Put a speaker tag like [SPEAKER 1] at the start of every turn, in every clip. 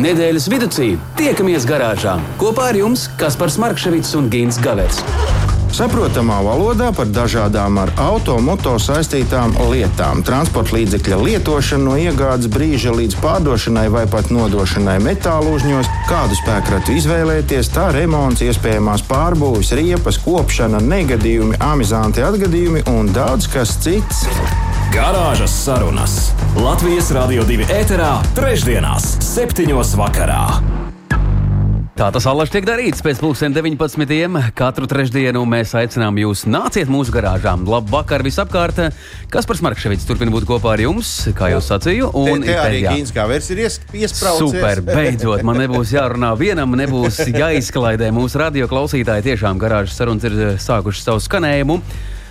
[SPEAKER 1] Nedēļas vidū tiekamies garāžā kopā ar jums Kaspars Markevits un Gins Gavets.
[SPEAKER 2] Saprotamā valodā par dažādām ar automoto saistītām lietām, transporta līdzekļa lietošanu no iegādes brīža līdz pārdošanai vai pat nodošanai metālu uzņos, kādu spēkratu izvēlēties, tā remonts, iespējamās pārbūves, riepas, kopšana, negadījumi, amizanti atgadījumi un daudz kas cits.
[SPEAKER 3] Garāžas sarunas Latvijas Rādio 2 ēterā, trešdienās, septiņos vakarā.
[SPEAKER 1] Tā tas allaž tiek darīts pēc pusdien 19. Katru trešdienu mēs aicinām jūs nāciet mūsu garāžā. Labvakar visapkārt! Kaspars Markevits turpina būt kopā ar jums, kā jau sacīju.
[SPEAKER 4] Un te, te arī Gīns Gavers ir iesprāstīts.
[SPEAKER 1] Super, beidzot, man nebūs jārunā vienam, nebūs jāizklaidē mūsu radio klausītāji. Tiešām garāžas sarunas ir sākušas savu skanējumu.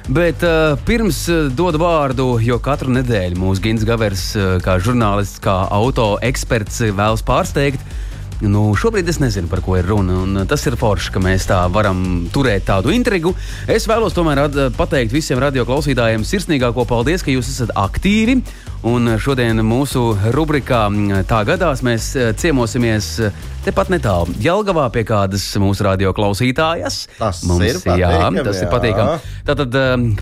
[SPEAKER 1] Bet uh, pirms uh, dodu vārdu, jo katru nedēļu mūsu Gins Gavers, uh, kā žurnālists, kā auto eksperts, vēlas pārsteigt. Nu, šobrīd es nezinu, par ko ir runa. Un tas ir forši, ka mēs tā varam turēt tādu intrigu. Es vēlos tomēr pateikt visiem radioklausītājiem sirsnīgāko paldies, ka jūs esat aktīvi. Un šodien mūsu rubrikā Tā gadās mēs ciemosimies tepat netālu Jelgavā pie kādas mūsu radioklausītājas.
[SPEAKER 4] Tas Mums, ir patīkami. Jā,
[SPEAKER 1] tas jā. ir patīkami. Tātad,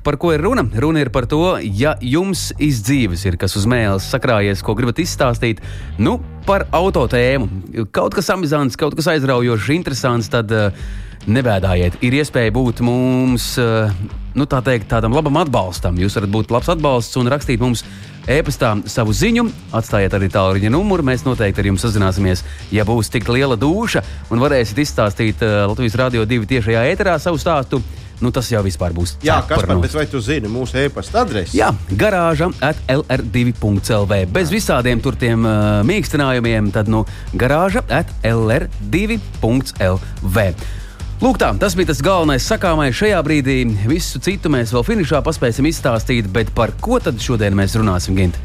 [SPEAKER 1] par ko ir runa? Runa ir par to, ja jums izdzīves ir kas uz mēles sakrājies, ko gribat izstāstīt, nu, par auto tēmu. Kaut kas amizants, kaut kas aizraujošs, interesants, tad nebēdājiet. Ir iespēja būt mums, nu, tā teikt, tādam labam atbalstam. Jūs varat būt labs atbalsts un rakstīt mums e-pastā savu ziņu, atstājiet arī tālruņa numuru. Mēs noteikti ar jums sazināsimies, ja būs tik liela duša un varēsiet izstāstīt uh, Latvijas Rādio 2 tiešajā ēterā savu stāstu. Nu, tas jau vispār būs.
[SPEAKER 4] Jā, kas par bet vai tu zini mūsu e-pasta adresi?
[SPEAKER 1] Jā, garāža at LR2.CLV. Bez visādiem tur tiem uh, mīkstinājumiem, tad nu garāža at LR2.CLV. Lūk, tā, tas bija tas galvenais sakāmais šajā brīdī. Visu citu mēs vēl finišā paspēsim izstāstīt, bet par ko tad šodien mēs runāsim, Gint?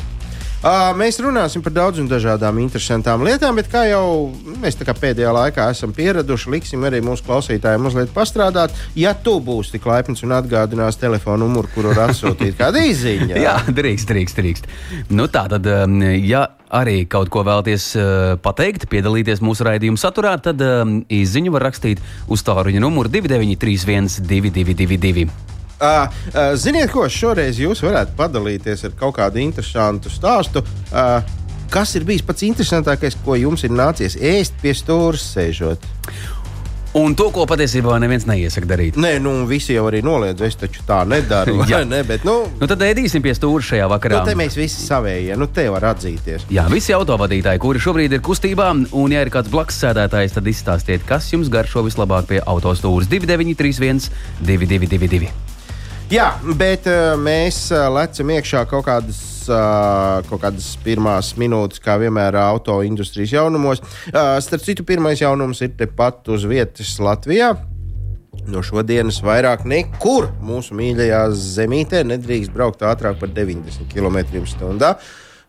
[SPEAKER 4] Uh, mēs runāsim par daudzām dažādām interesantām lietām, bet kā jau mēs kā pēdējā laikā esam pieraduši, liksim arī mūsu klausītājiem mazliet pastrādāt. Ja tu būsi tik laipns un atgādinās telefonu numuru, kuru var atsūtīt kādu īziņu,
[SPEAKER 1] jā, drīkst, drīkst, drīkst. Nu, tā tad, ja arī kaut ko vēlaties pateikt, piedalīties mūsu raidījuma saturā, tad īziņu var rakstīt uz tāluņa numuru 2931, 222.
[SPEAKER 4] Uh, uh, ziniet, ko šoreiz jūs varētu padalīties ar kaut kādu interesantu stāstu. Uh, kas ir bijis pats interesantākais, ko jums ir nācies ēst pie stūra sēžot?
[SPEAKER 1] Un to, ko patiesībā neviens neiesaka darīt.
[SPEAKER 4] Nē, nu, visi jau arī noliedz, es taču tā nedaru. Jā, ne, bet, nu,
[SPEAKER 1] nu, tad ēdīsim pie stūra šajā vakarā.
[SPEAKER 4] Nu, te mēs visi savējie, nu, te var atzīties.
[SPEAKER 1] Jā, visi autovadītāji, kuri šobrīd ir kustībā, un, ja ir kāds blakus sēdētājs, tad izstāstiet, kas jums garšo vislabāk pie autostūras 2931, 222.
[SPEAKER 4] Jā, bet uh, mēs uh, lecam iekšā kaut kādas, kaut kādas pirmās minūtes, kā vienmēr auto industrijas jaunumos. Starp citu, pirmais jaunums ir tepat uz vietas Latvijā. No šodienas vairāk nekur mūsu mīļajā zemītē nedrīkst braukt ātrāk par 90 km/h.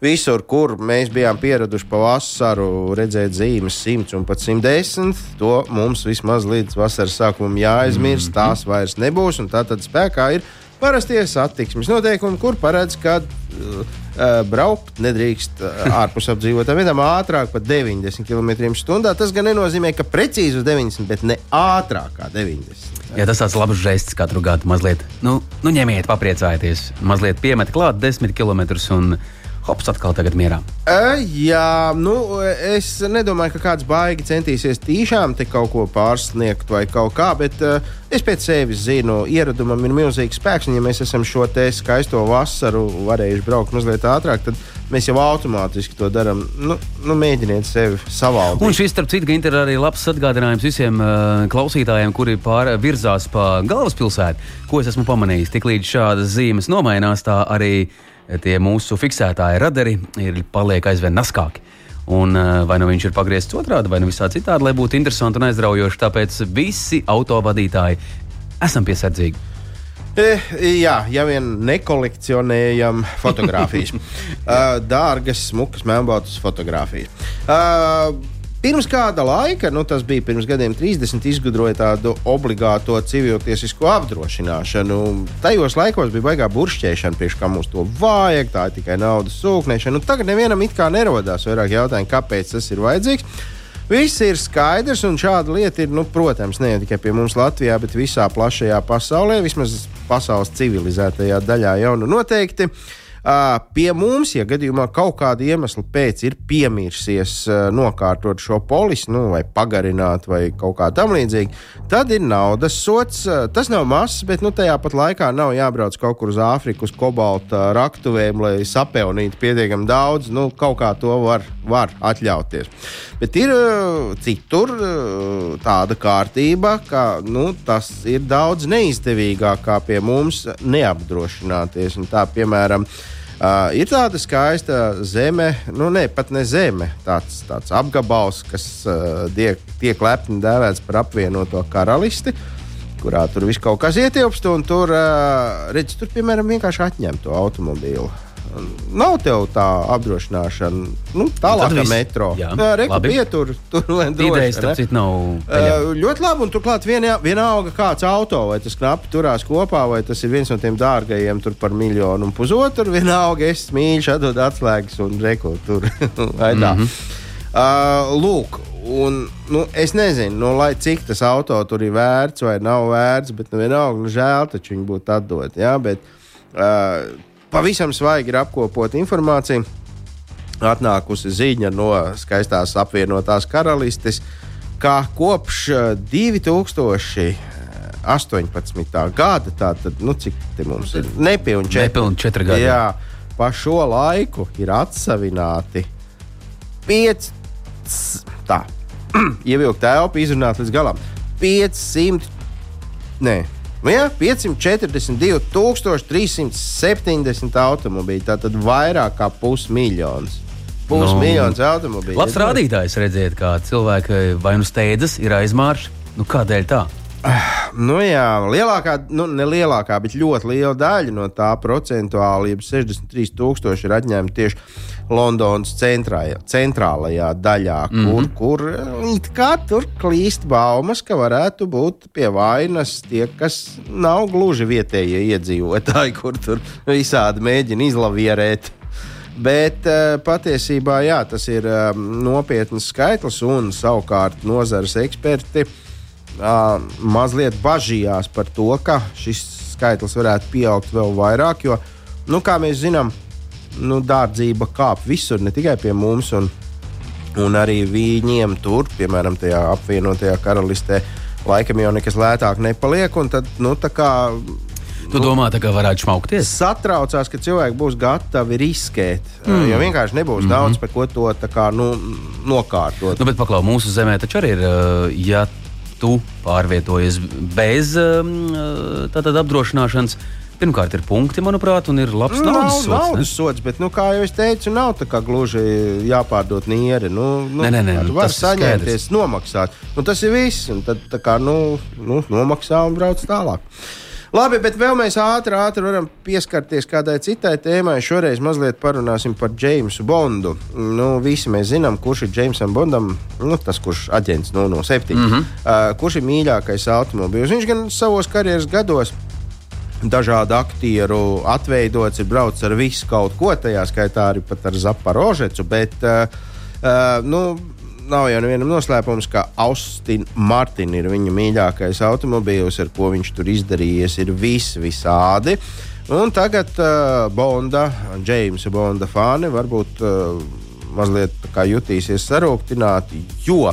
[SPEAKER 4] Visur, kur mēs bijām pieraduši pa vasaru redzēt zīmes 100 un pat 110, to mums vismaz līdz vasaras sākumam jāaizmirst. -hmm. Tās vairs nebūs, un tā tad spēkā ir parastie satiksmes noteikumi, kur paredz, ka uh, uh, braukt nedrīkst uh, ārpus apdzīvotām vietām ātrāk par 90 km/h. Tas gan nenozīmē, ka precīzi uz 90, bet ne ātrāk kā 90.
[SPEAKER 1] Jā, tas tāds labs žests katru gadu. Mazliet, nu, nu ņemiet, papriecājieties. Mazliet piemet klāt 10 km hops atkal tagad mierā.
[SPEAKER 4] Uh, jā, nu, es nedomāju, ka kāds baigi centīsies tīšām te kaut ko pārsniegt vai kaut kā, bet uh, es pēc sevis zinu, ieradumam ir milzīgs spēks. Un, ja mēs esam šo te skaisto vasaru varējuši braukt mazliet ātrāk, tad mēs jau automātiski to darām. Nu, nu, mēģiniet sevi savaldīt.
[SPEAKER 1] Un šis, starp citu, ir arī labs atgādinājums visiem uh, klausītājiem, kuri pārvirzās pa galvaspilsētu, ko es esmu pamanījis. Tiklīdz šādas zīmes nomainās, tā arī tie mūsu fiksētāji radari ir paliek aizvien naskāki. Un, eh, vai nu viņš ir pagriezts otrādi, vai nu visā citādi, lai būtu interesanti un aizraujoši. Tāpēc visi autovadītāji esam piesardzīgi.
[SPEAKER 4] E, jā, ja vien nekolekcionējam fotogrāfijas. uh, dārgas, smukas, melnbaltas fotogrāfijas. Pirms kāda laika, nu, tas bija pirms gadiem 30, izgudroja tādu obligāto civiltiesisko apdrošināšanu. Tajos laikos bija baigā buršķēšana, priekš kā mums to vajag, tā ir tikai naudas sūknēšana. Nu, tagad nevienam it kā nerodās vairāk jautājumu, kāpēc tas ir vajadzīgs. Viss ir skaidrs, un šāda lieta ir, nu, protams, ne tikai pie mums Latvijā, bet visā plašajā pasaulē, vismaz pasaules civilizētajā daļā jau nu noteikti. Uh, Pie mums, ja gadījumā kaut kāda iemesla pēc ir piemirsies nokārtot šo polisi, nu, vai pagarināt, vai kaut kā tam līdzīga, tad ir naudas sots. Tas nav mazs, bet nu, tajā pat laikā nav jābrauc kaut kur uz Āfriku, uz kobalta raktuvēm, lai sapelnītu pietiekami daudz. Nu, kaut kā to var, var atļauties. Bet ir citur tāda kārtība, ka nu, tas ir daudz neizdevīgāk kā pie mums neapdrošināties. Un tā, piemēram, Uh, ir tāda skaista zeme, nu ne pat ne zeme, tāds, tāds apgabals, kas uh, tiek, tiek lepni dēvēts par apvienoto karalisti, kurā tur viss kaut kas ietilpst, un tur, uh, redz, tur piemēram vienkārši atņem to automobīlu. Nav tev tā apdrošināšana, nu, tālāk kā metro. Rekomendācija tur,
[SPEAKER 1] starp citu, nav.
[SPEAKER 4] Uh, ļoti labi, un turklāt vienā, vienalga kāds auto, vai tas knapi turās kopā, vai tas ir viens no tiem dārgajiem, tur par miljonu un pusotru. Vienalga, es mīļš, atdod atslēgas un reku tur. mm -hmm. uh, lūk, Un, nu, es nezinu, nu, lai cik tas auto tur ir vērts vai nav vērts, bet nu, vienalga, nu, žēl taču viņi būtu atdot. Ja? Bet, uh, pavisam svaigi ir apkopot informāciju. Atnākusi ziņa no skaistās apvienotās karalistes, ka kopš 2018. gada, tātad, nu, cik te mums ir nepilni četri,
[SPEAKER 1] nepilni četri gadi. Jā,
[SPEAKER 4] pa šo laiku ir atsavināti pieci, tā, ievilkt telpu, izrunāt līdz galam. 500, ne, Nu, ja, 542,370 automobīļi. Tātad vairāk kā pusmiljons. Pusmiljons no. automobīļu.
[SPEAKER 1] Labs rādītājs redziet, kā cilvēki vai nu steidzas, ir aizmārši. Nu, kādēļ tā?
[SPEAKER 4] Nu jā, lielākā, nu, ne lielākā, bet ļoti liela daļa no tā procentuāli, jeb 63,000 ir atņemta tieši Londonas centrālajā, centrālajā daļā, mm -hmm. kur, kur kā tur klīst baumas, ka varētu būt pie vainas tie, kas nav gluži vietējie iedzīvotāji, kur tur visādi mēģina izlavierēt. Bet uh, patiesībā jā, tas ir um, nopietns skaitlis, un savukārt nozares eksperti uh, mazliet bažījās par to, ka šis skaitlis varētu pieaugt vēl vairāk. Jo, nu, kā mēs zinām, nu, dārdzība kāp visur, ne tikai pie mums, un, un arī viņiem tur, piemēram, tajā apvienotajā karalistē, laikam jau nekas lētāk nepaliek. Tad, nu, kā,
[SPEAKER 1] Tu nu, domā, ka varētu smaukties?
[SPEAKER 4] Satraucās, ka cilvēki būs gatavi riskēt. Mm. Jo vienkārši nebūs mm -hmm. daudz par ko to kā, nu, nokārtot.
[SPEAKER 1] Nu, bet paklau, mūsu zemē taču arī ir. Ja tu pārvietojies bez um, uh, tātad apdrošināšanas. Pirmkārt, ir punkti, manuprāt, un ir labs nu, naudas sods.
[SPEAKER 4] Naudas sods bet, nu, kā jau es teicu, nav tā kā gluži jāpārdod nieri. Nu, nu,
[SPEAKER 1] nē, nē, nē,
[SPEAKER 4] tu vari saņemties, nomaksāt. Nu, tas ir viss. Un tad, kā, nu, nu, nomaksā un brauc tālāk. Labi, bet vēl mēs ātri, ātri varam pieskarties kādai citai tēmai. Šoreiz mazliet parunāsim par Jamesu Bondu. Nu, visi mēs zinām, kurš ir Jamesam Bondam, nu, tas kurš aģents no, no 7. Mm -hmm. uh, kurš ir mīļākais automobīls. Viņš gan savos karjeras gados dažādu aktieru atveidots, ir braucis ar visu kaut ko, tajā skaitā arī ar Zaporožecu. Bet, uh, uh, nu, nav jau nevienam noslēpums, ka Austin Martin ir viņa mīļākais automobīls, ar ko viņš tur izdarījies, ir vis visādi. Un tagad uh, Bonda, Jamesa Bonda fani varbūt uh, mazliet jutīsies sarūktināti, jo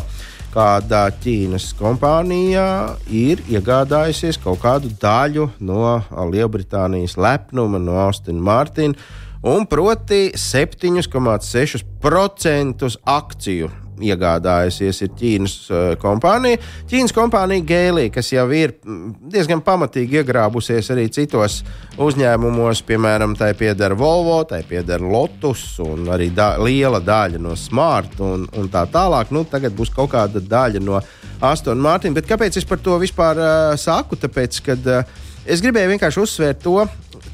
[SPEAKER 4] kādā Ķīnas kompānijā ir iegādājusies kaut kādu daļu no Lielbritānijas lepnuma, no Austin Martina, un proti 7,6% akciju iegādājusies ir Ķīnas uh, kompānija. Ķīnas kompānija Gēlī, kas jau ir mm, diezgan pamatīgi iegrābusies arī citos uzņēmumos, piemēram, tai pieder Volvo, tai pieder Lotus un arī da liela daļa no Smart un, un tā tālāk. Nu, tagad būs kaut kāda daļa no Aston Martin. Bet kāpēc es par to vispār uh, saku? Tāpēc, kad uh, es gribēju vienkārši uzsvērt to,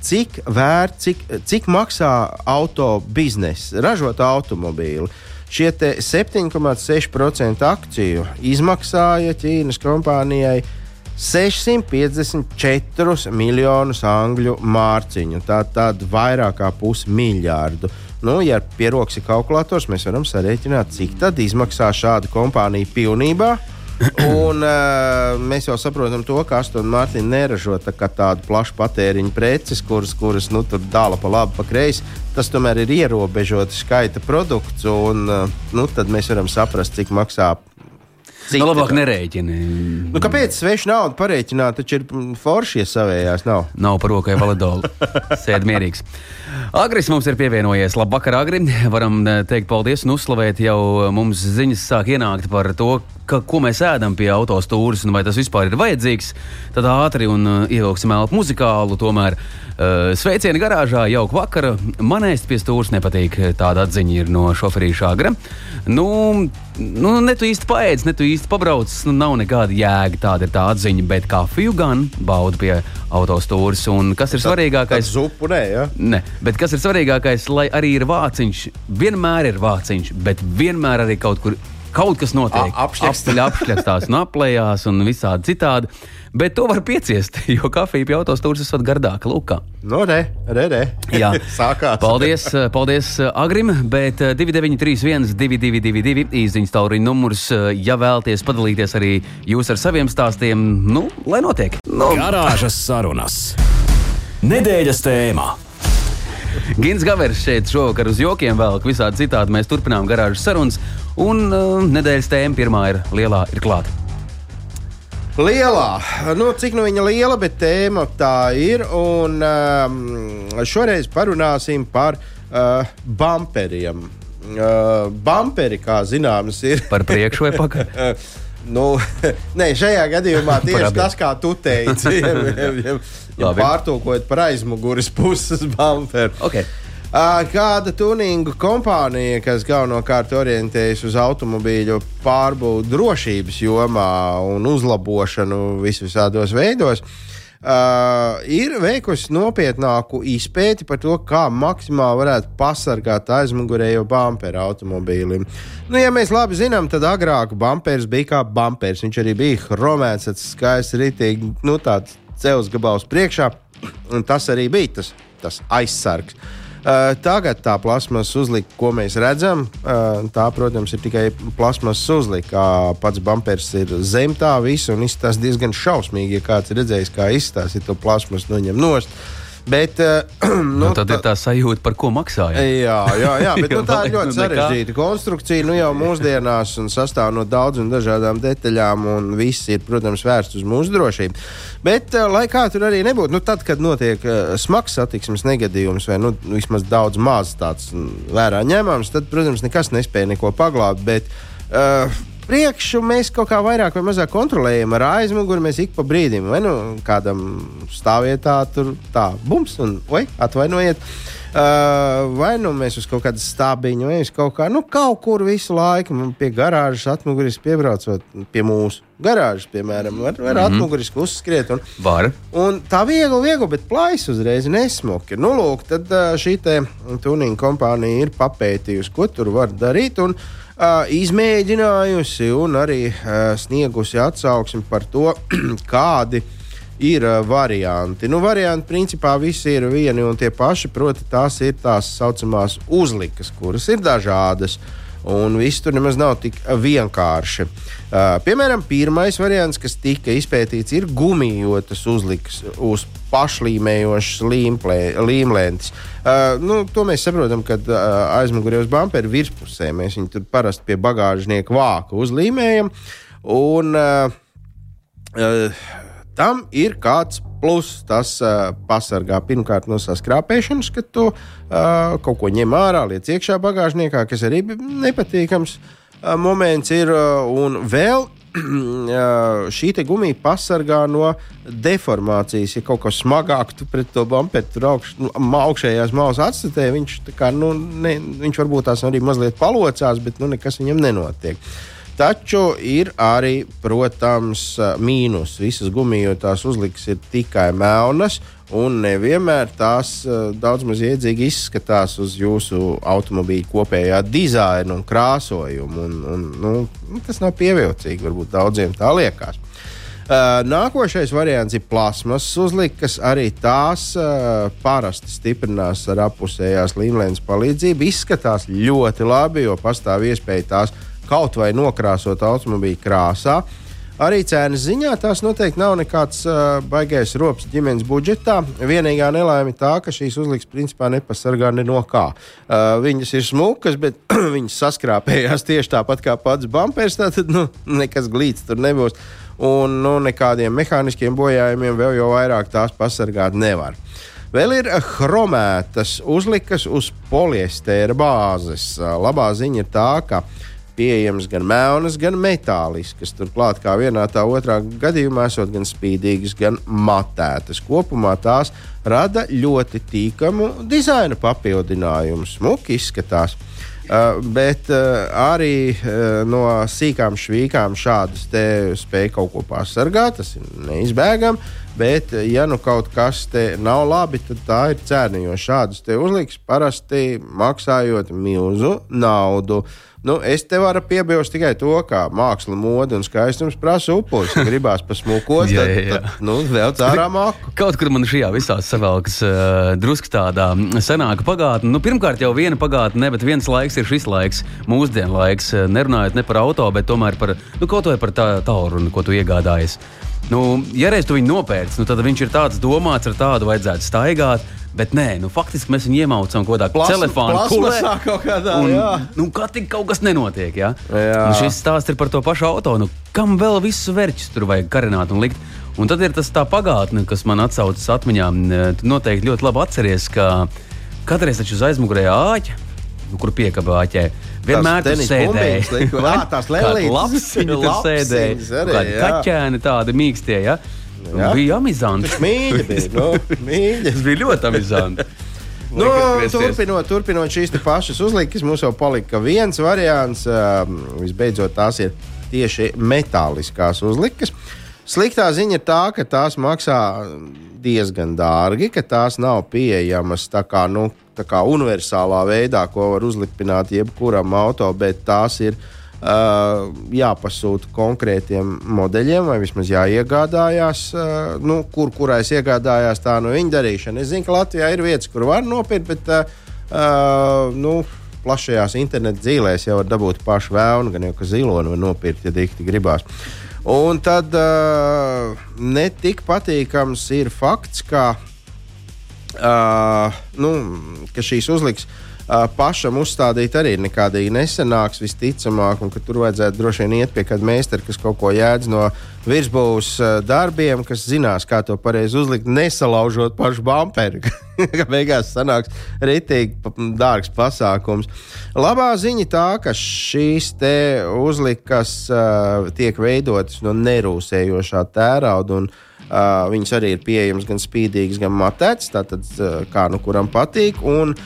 [SPEAKER 4] cik vērt, cik, cik maksā auto biznesa, ražot automobīli. Šie 7,6% akciju izmaksāja Ķīnas kompānijai 654 miljonus angļu mārciņu. Tā tad vairāk kā pusmiljārdu. Nu, ja pie rokas ir kalkulators, mēs varam sarēķināt, cik tad izmaksā šāda kompānija pilnībā. Un, uh, mēs jau saprotam, to, ka Aston Martin neražo tā tādu plašu patēriņu preces, kuras, kuras nu, tur dāla pa labi, pa kreisi. Tas tomēr ir ierobežots skaita produkts, un uh, nu, tad mēs varam saprast, cik maksā
[SPEAKER 1] Cik nu, labāk nerēķini.
[SPEAKER 4] Nu, kāpēc svešu naudu parēķināt? Taču ir forši, ja savējās nav.
[SPEAKER 1] Nav par rokai validola. Sēd mierīgs. Agris mums ir pievienojies. Labvakar, Agri. Varam eh, teikt paldies un uzslavēt jau mums ziņas sāk ienākt par to, ka, ko mēs ēdam pie autostūras un vai tas vispār ir vajadzīgs. Tad ātri un uh, ievilksim elpu muzikālu. Tomēr uh, sveicieni garāžā, jauka vakara. Man ēst pie stūres nepatīk. Tāda atziņa ir no šoferīša agra. Nu, nu, ne tu īsti paēdz, ne tu īsti pabrauc. Nu, nav nekāda jēga. Tāda ir tā atziņa. Bet kafiju gan baudu pie autostūras. Un kas ir svarīgākais?
[SPEAKER 4] Zupu nē, ja?
[SPEAKER 1] Ne, bet kas ir svarīgākais, lai arī ir vāciņš. Vienmēr ir vāciņš, bet vienmēr arī kaut kur kaut kas notiek. Apsteļ apšļakstās un aplējās un visādi citādi. Bet to var pieciest, jo kafija pie autostūras esot gardāka. Lūk,
[SPEAKER 4] no re, re, re.
[SPEAKER 1] Jā,
[SPEAKER 4] sākās.
[SPEAKER 1] Paldies, paldies Agrim, bet 2931, 222, īsiņas tauriņa numurs, ja vēlaties padalīties arī jūs ar saviem stāstiem, nu, lai notiek. Nu.
[SPEAKER 3] Garāžas sarunas. Nedēļas tēmā.
[SPEAKER 1] Gins Gavers šeit šovakar uz jokiem vēl, visādi citādi mēs turpinām garāžas sarunas. Un uh, nedēļas tēma pirmā ir lielā, ir klāta.
[SPEAKER 4] Lielā, nu, cik nu viņa liela, bet tēma tā ir. Un um, šoreiz parunāsim par uh, bumperiem. Uh, bumperi, kā zināms, ir.
[SPEAKER 1] Par priekšu vai pakaļ?
[SPEAKER 4] nu, nē, šajā gadījumā tieši tas, kā tu teici, ja, ja, ja, ja pārtulkojot par aizmugures puses bumperu.
[SPEAKER 1] Okay.
[SPEAKER 4] Kāda tuninga kompānija, kas galvenokārt orientējas uz automobīļu pārbūvi drošības jomā un uzlabošanu visvisādos veidos, uh, ir veikusi nopietnāku izpēti par to, kā maksimāli varētu pasargāt aizmugurējo bumperu automobīlim. Nu, ja mēs labi zinām, tad agrāk bumpers bija kā bumpers. Viņš arī bija chromēts, skaists, rītīgi, nu, tāds cels gabals priekšā, un tas arī bija tas, tas aizsargs. Uh, tagad tā plasmas uzlika, ko mēs redzam, uh, tā, protams, ir tikai plasmas uzlika. Pats bumpers ir zem tā visa un izskatās diezgan šausmīgi, ja kāds ir redzējis, kā izskatās, ja to plasmas noņem nost. Uh, Bet, uh,
[SPEAKER 1] nu, nu, tad tā, ir tā sajūta, par ko maksāja.
[SPEAKER 4] Jā, jā, jā bet nu, tā ir ļoti nu, sarežģīta konstrukcija. Nu, jau mūsdienās sastāv no daudzām dažādām detaļām, un viss ir, protams, vērsts uz mūsu drošību. Bet, uh, lai kā tur arī nebūtu, nu, tad, kad notiek uh, smags satiksmes negadījums, vai nu, vismaz daudz maz tāds vērā ņemams, tad, protams, nekas nespēja neko paglābt. Bet, uh, priekšu mēs kaut kā vairāk vai mazāk kontrolējam ar aizmuguri. Mēs ik pa brīdim, vai nu kādam stāvvietā tur tā bums un oi, atvainojiet. Uh, vai nu mēs uz kaut kādu stābiņu, vai uz kaut kā, nu, kaut kur visu laiku pie garāžas atmuguriski piebraucot pie mūsu garāžas, piemēram, var, var mm -hmm. atmuguriski uzskriet. Un,
[SPEAKER 1] var.
[SPEAKER 4] un tā viegli, viegli, bet plājas uzreiz nesmuki. Nu, lūk, tad šī tuninga kompānija ir papētījusi, ko tur var darīt. Un, uh, uh, izmēģinājusi un arī uh, sniegusi atsauksmi par to, kādi ir uh, varianti. Nu, varianti principā visi ir vieni un tie paši, proti, tās ir tās saucamās uzlikas, kuras ir dažādas. Un viss tur nemaz nav tik vienkārši. Uh, piemēram, pirmais variants, kas tika izpētīts, ir gumijotas uzlikas uz pašlīmējošas līmlēntes. Uh, nu, to mēs saprotam, kad uh, aizmugurē uz bumperi virspusē mēs viņu tur parasti pie bagāžnieka vāka uzlīmējam. Un, uh, uh, tam ir kāds plus. Tas uh, pasargā pirmkārt no saskrāpēšanas, kad tu uh, kaut ko ņem ārā, liec iekšā bagāžniekā, kas arī nepatīkams uh, moments ir. Uh, un vēl šī gumija pasargā no deformācijas. Ja kaut kas smagāk tu pret to bumperu tur augš, nu, augšējās malas atstatē, viņš, kā, nu, ne, viņš varbūt tās arī mazliet palocās, bet nu, nekas viņam nenotiek. Taču ir arī, protams, mīnus. Visas gumijotās uzlikas ir tikai melnas, un nevienmēr tās uh, daudz maz iedzīgi izskatās uz jūsu automobīļa kopējā dizaina un krāsojuma. Un, un, nu, tas nav pievilcīgi, varbūt daudziem tā liekas. Uh, nākošais variants ir plasmas uzlikas. Arī tās uh, parasti stiprinās ar apusējās līnijas palīdzību. Izskatās ļoti labi, jo pastāv iespēja tās kaut vai nokrāsot automobīļa krāsā. Uh, Arī cenas ziņā tās noteikti nav nekāds uh, baigais rops ģimenes budžetā. Vienīgā nelaime tā, ka šīs uzliks principā nepasargā ne no kā. Uh, viņas ir smukas, bet viņas saskrāpējās tieši tāpat kā pats bumpers. Tad nu, nekas glīts tur nebūs. Un nu, nekādiem mehāniskiem bojājumiem vēl jau vairāk tās pasargāt nevar. Vēl ir chromētas uzlikas uz poliestēra bāzes. Labā ziņa ir tā, ka pieejamas gan melnas, gan metāliskas. Turklāt, kā vienā tā otrā gadījumā, esot gan spīdīgas, gan matētas. Kopumā tās rada ļoti tīkamu dizaina papildinājumu. Smuki izskatās. Uh, bet uh, arī uh, no sīkām švīkām šādas spēja kaut ko pasargāt. Tas ir neizbēgami. Bet, ja nu kaut kas te nav labi, tad tā ir cena. Jo šādus te uzliks parasti maksājot milzu naudu. Nu, es te varu piebilst tikai to, ka māksla, mode un skaistums prasa upuris. Ja gribās pasmukot, tad, jā, jā. tad nu, vēl cārā māku.
[SPEAKER 1] Kaut kur man šajā visā savelkas uh, drusku tāda senāka pagātne. Nu, pirmkārt, jau viena pagātne, ne, bet viens laiks ir šis laiks, mūsdienu laiks. Nerunājot ne par auto, bet tomēr par nu, kaut vai par tā tauru, ko tu iegādājies. Nu, ja reiz tu viņu nopērci, nu, tad viņš ir tāds domāts, ar tādu vajadzētu staigāt. Bet nē, nu, faktiski mēs viņu iemaucam kaut kādā telefona
[SPEAKER 4] kulē. Kādā, un, jā.
[SPEAKER 1] nu, kā tik kaut kas nenotiek. Ja? Šis stāsts ir par to pašu auto. Nu, kam vēl visu vērķus tur vajag karināt un likt? Un tad ir tas tā pagātne, kas man atsaucas atmiņā. Tu noteikti ļoti labi atceries, ka katreiz taču uz aizmugurējā āķa, nu, kur piekabā āķē, Vienmēr tur sēdēja.
[SPEAKER 4] Jā, tās lēlītes.
[SPEAKER 1] Tur sēdēja. Kādi kaķēni tādi mīkstie, ja? Jā. Bija amizanti.
[SPEAKER 4] Mīļi bija, nu, mīļi.
[SPEAKER 1] Tas bija ļoti amizanti.
[SPEAKER 4] Nu, turpinot, turpinot šīs pašas uzlikas, mums jau palika viens variants. Visbeidzot, tās ir tieši metāliskās uzlikas. Sliktā ziņa ir tā, ka tās maksā diezgan dārgi, ka tās nav pieejamas tā kā, nu, kā universālā veidā, ko var uzlipināt jebkuram auto, bet tās ir uh, jāpasūta konkrētiem modeļiem, vai vismaz jāiegādājās, uh, nu, kur kurais iegādājās tā no viņa darīšana. Es zinu, ka Latvijā ir vietas, kur var nopirkt, bet uh, nu, plašajās internetu dzīvēs jau var dabūt pašu vēlnu, gan jau ka ziloni var nopirkt, ja dikti gribās. Un tad uh, netik patīkams ir fakts, ka uh, nu, ka šīs uzliks uh, pašam uzstādīt arī nekādīgi nesenāks, visticamāk, un ka tur vajadzētu droši vien iet pie kāda meistara, kas kaut ko jēdz no virsbūves uh, darbiem, kas zinās, kā to pareizi uzlikt, nesalaužot pašu bumperi. ka beigās sanāks rītīgi dārgs pasākums. Labā ziņa tā, ka šīs uzlikas uh, tiek veidotas no nerūsējošā tērauda. Un, Uh, viņas arī ir pieejamas gan spīdīgas, gan matētas, tātad uh, kā nu kuram patīk. Un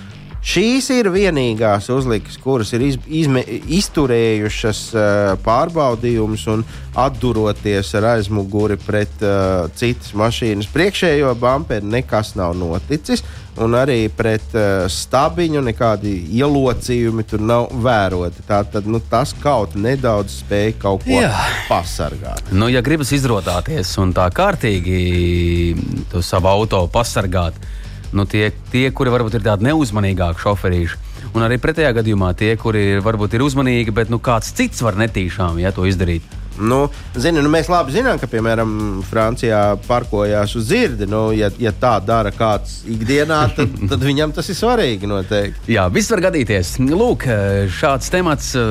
[SPEAKER 4] šīs ir vienīgās uzlikas, kuras ir iz, izme, izturējušas uh, pārbaudījumus un atduroties ar aizmuguri pret uh, citas mašīnas priekšējo bumperi, nekas nav noticis. Un arī pret uh, stabiņu nekādi ielocījumi tur nav vēroti. Tā tad nu, tas kaut nedaudz spēja kaut ko Jā. pasargāt.
[SPEAKER 1] Nu, ja gribas izrotāties un tā kārtīgi savu auto pasargāt, nu, tie, tie, kuri varbūt ir tādi neuzmanīgāki šoferīši, un arī pretējā gadījumā tie, kuri varbūt ir uzmanīgi, bet nu, kāds cits var netīšām ja, to izdarīt.
[SPEAKER 4] Nu, zini, nu mēs labi zinām, ka, piemēram, Francijā parkojās uz dzirdi. Nu, ja, ja tā dara kāds ikdienā, tad, tad viņam tas ir svarīgi. Noteikti.
[SPEAKER 1] Jā, viss var gadīties. Lūk, šāds temats eh,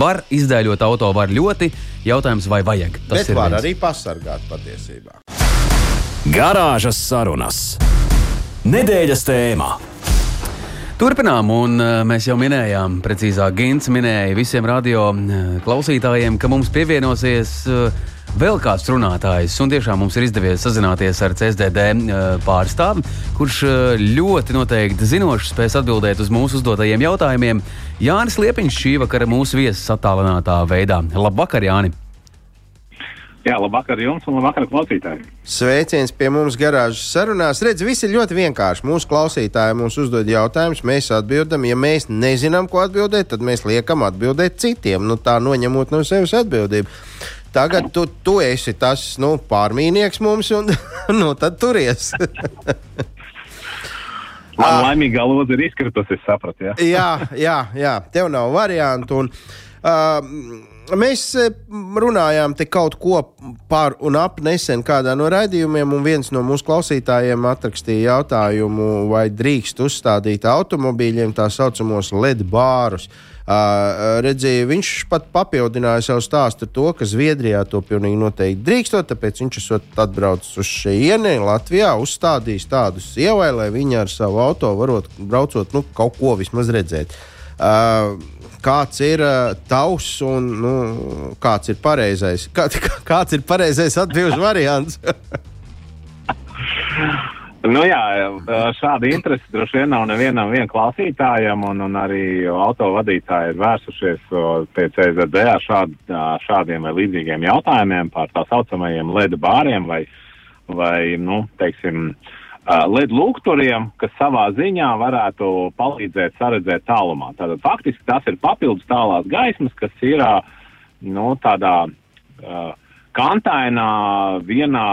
[SPEAKER 1] var izdēļot auto, var ļoti. Jautājums, vai vajag?
[SPEAKER 4] Tas Bet var viens. arī pasargāt patiesībā.
[SPEAKER 3] Garāžas sarunas. Nedēļas tēmā.
[SPEAKER 1] Turpinām, un uh, mēs jau minējām, precīzāk, Gins minēja visiem radio uh, klausītājiem, ka mums pievienosies uh, vēl kāds runātājs, un tiešām mums ir izdevies sazināties ar CSDD pārstāvi, kurš ļoti noteikti zinoši spēs atbildēt uz mūsu uzdotajiem jautājumiem. Jānis Liepiņš šī vakara mūsu viesis attālinātā veidā. Labvakar, Jāni!
[SPEAKER 5] Jā, labvakar jums un labvakar klausītājiem.
[SPEAKER 4] Sveiciens pie mums garāžas sarunās. Redz, viss ir ļoti vienkārši. Mūsu klausītāji mums uzdod jautājumus, mēs atbildam. Ja mēs nezinām, ko atbildēt, tad mēs liekam atbildēt citiem, nu, tā noņemot no sevis atbildību. Tagad tu, tu esi tas nu, pārmīnieks mums, un nu, tad turies.
[SPEAKER 5] Man ah. laimīgā lodze ir izkritusi, es sapratu. Ja?
[SPEAKER 4] jā, jā, jā, tev nav variantu. Un, uh, Mēs e, runājām te kaut ko par un ap nesen kādā no raidījumiem, un viens no mūsu klausītājiem atrakstīja jautājumu, vai drīkst uzstādīt automobīļiem tā saucamos LED bārus. Uh, redzēju, viņš pat papildināja savu stāstu ar to, ka Zviedrijā to pilnīgi noteikti drīkstot, tāpēc viņš esot atbraucis uz šejieni, Latvijā, uzstādījis tādus ievai, lai viņi ar savu auto varot braucot, nu, kaut ko vismaz redzēt. Uh, kāds ir uh, tavs un nu, kāds ir pareizais? Kā, kāds ir pareizais atbildžu variants?
[SPEAKER 5] nu, jā, šāda interese droši vien nav nevienam klausītājam, un, un arī autovadītāji ir vērsušies pie CZD šād, šādiem vai līdzīgiem jautājumiem par tā saucamajiem ledu bāriem vai, vai nu, teiksim, Uh, LED lukturiem, kas savā ziņā varētu palīdzēt saredzēt tālumā. Tātad faktiski tas ir papildus tālās gaismas, kas ir nu, tādā uh, kantainā, vienā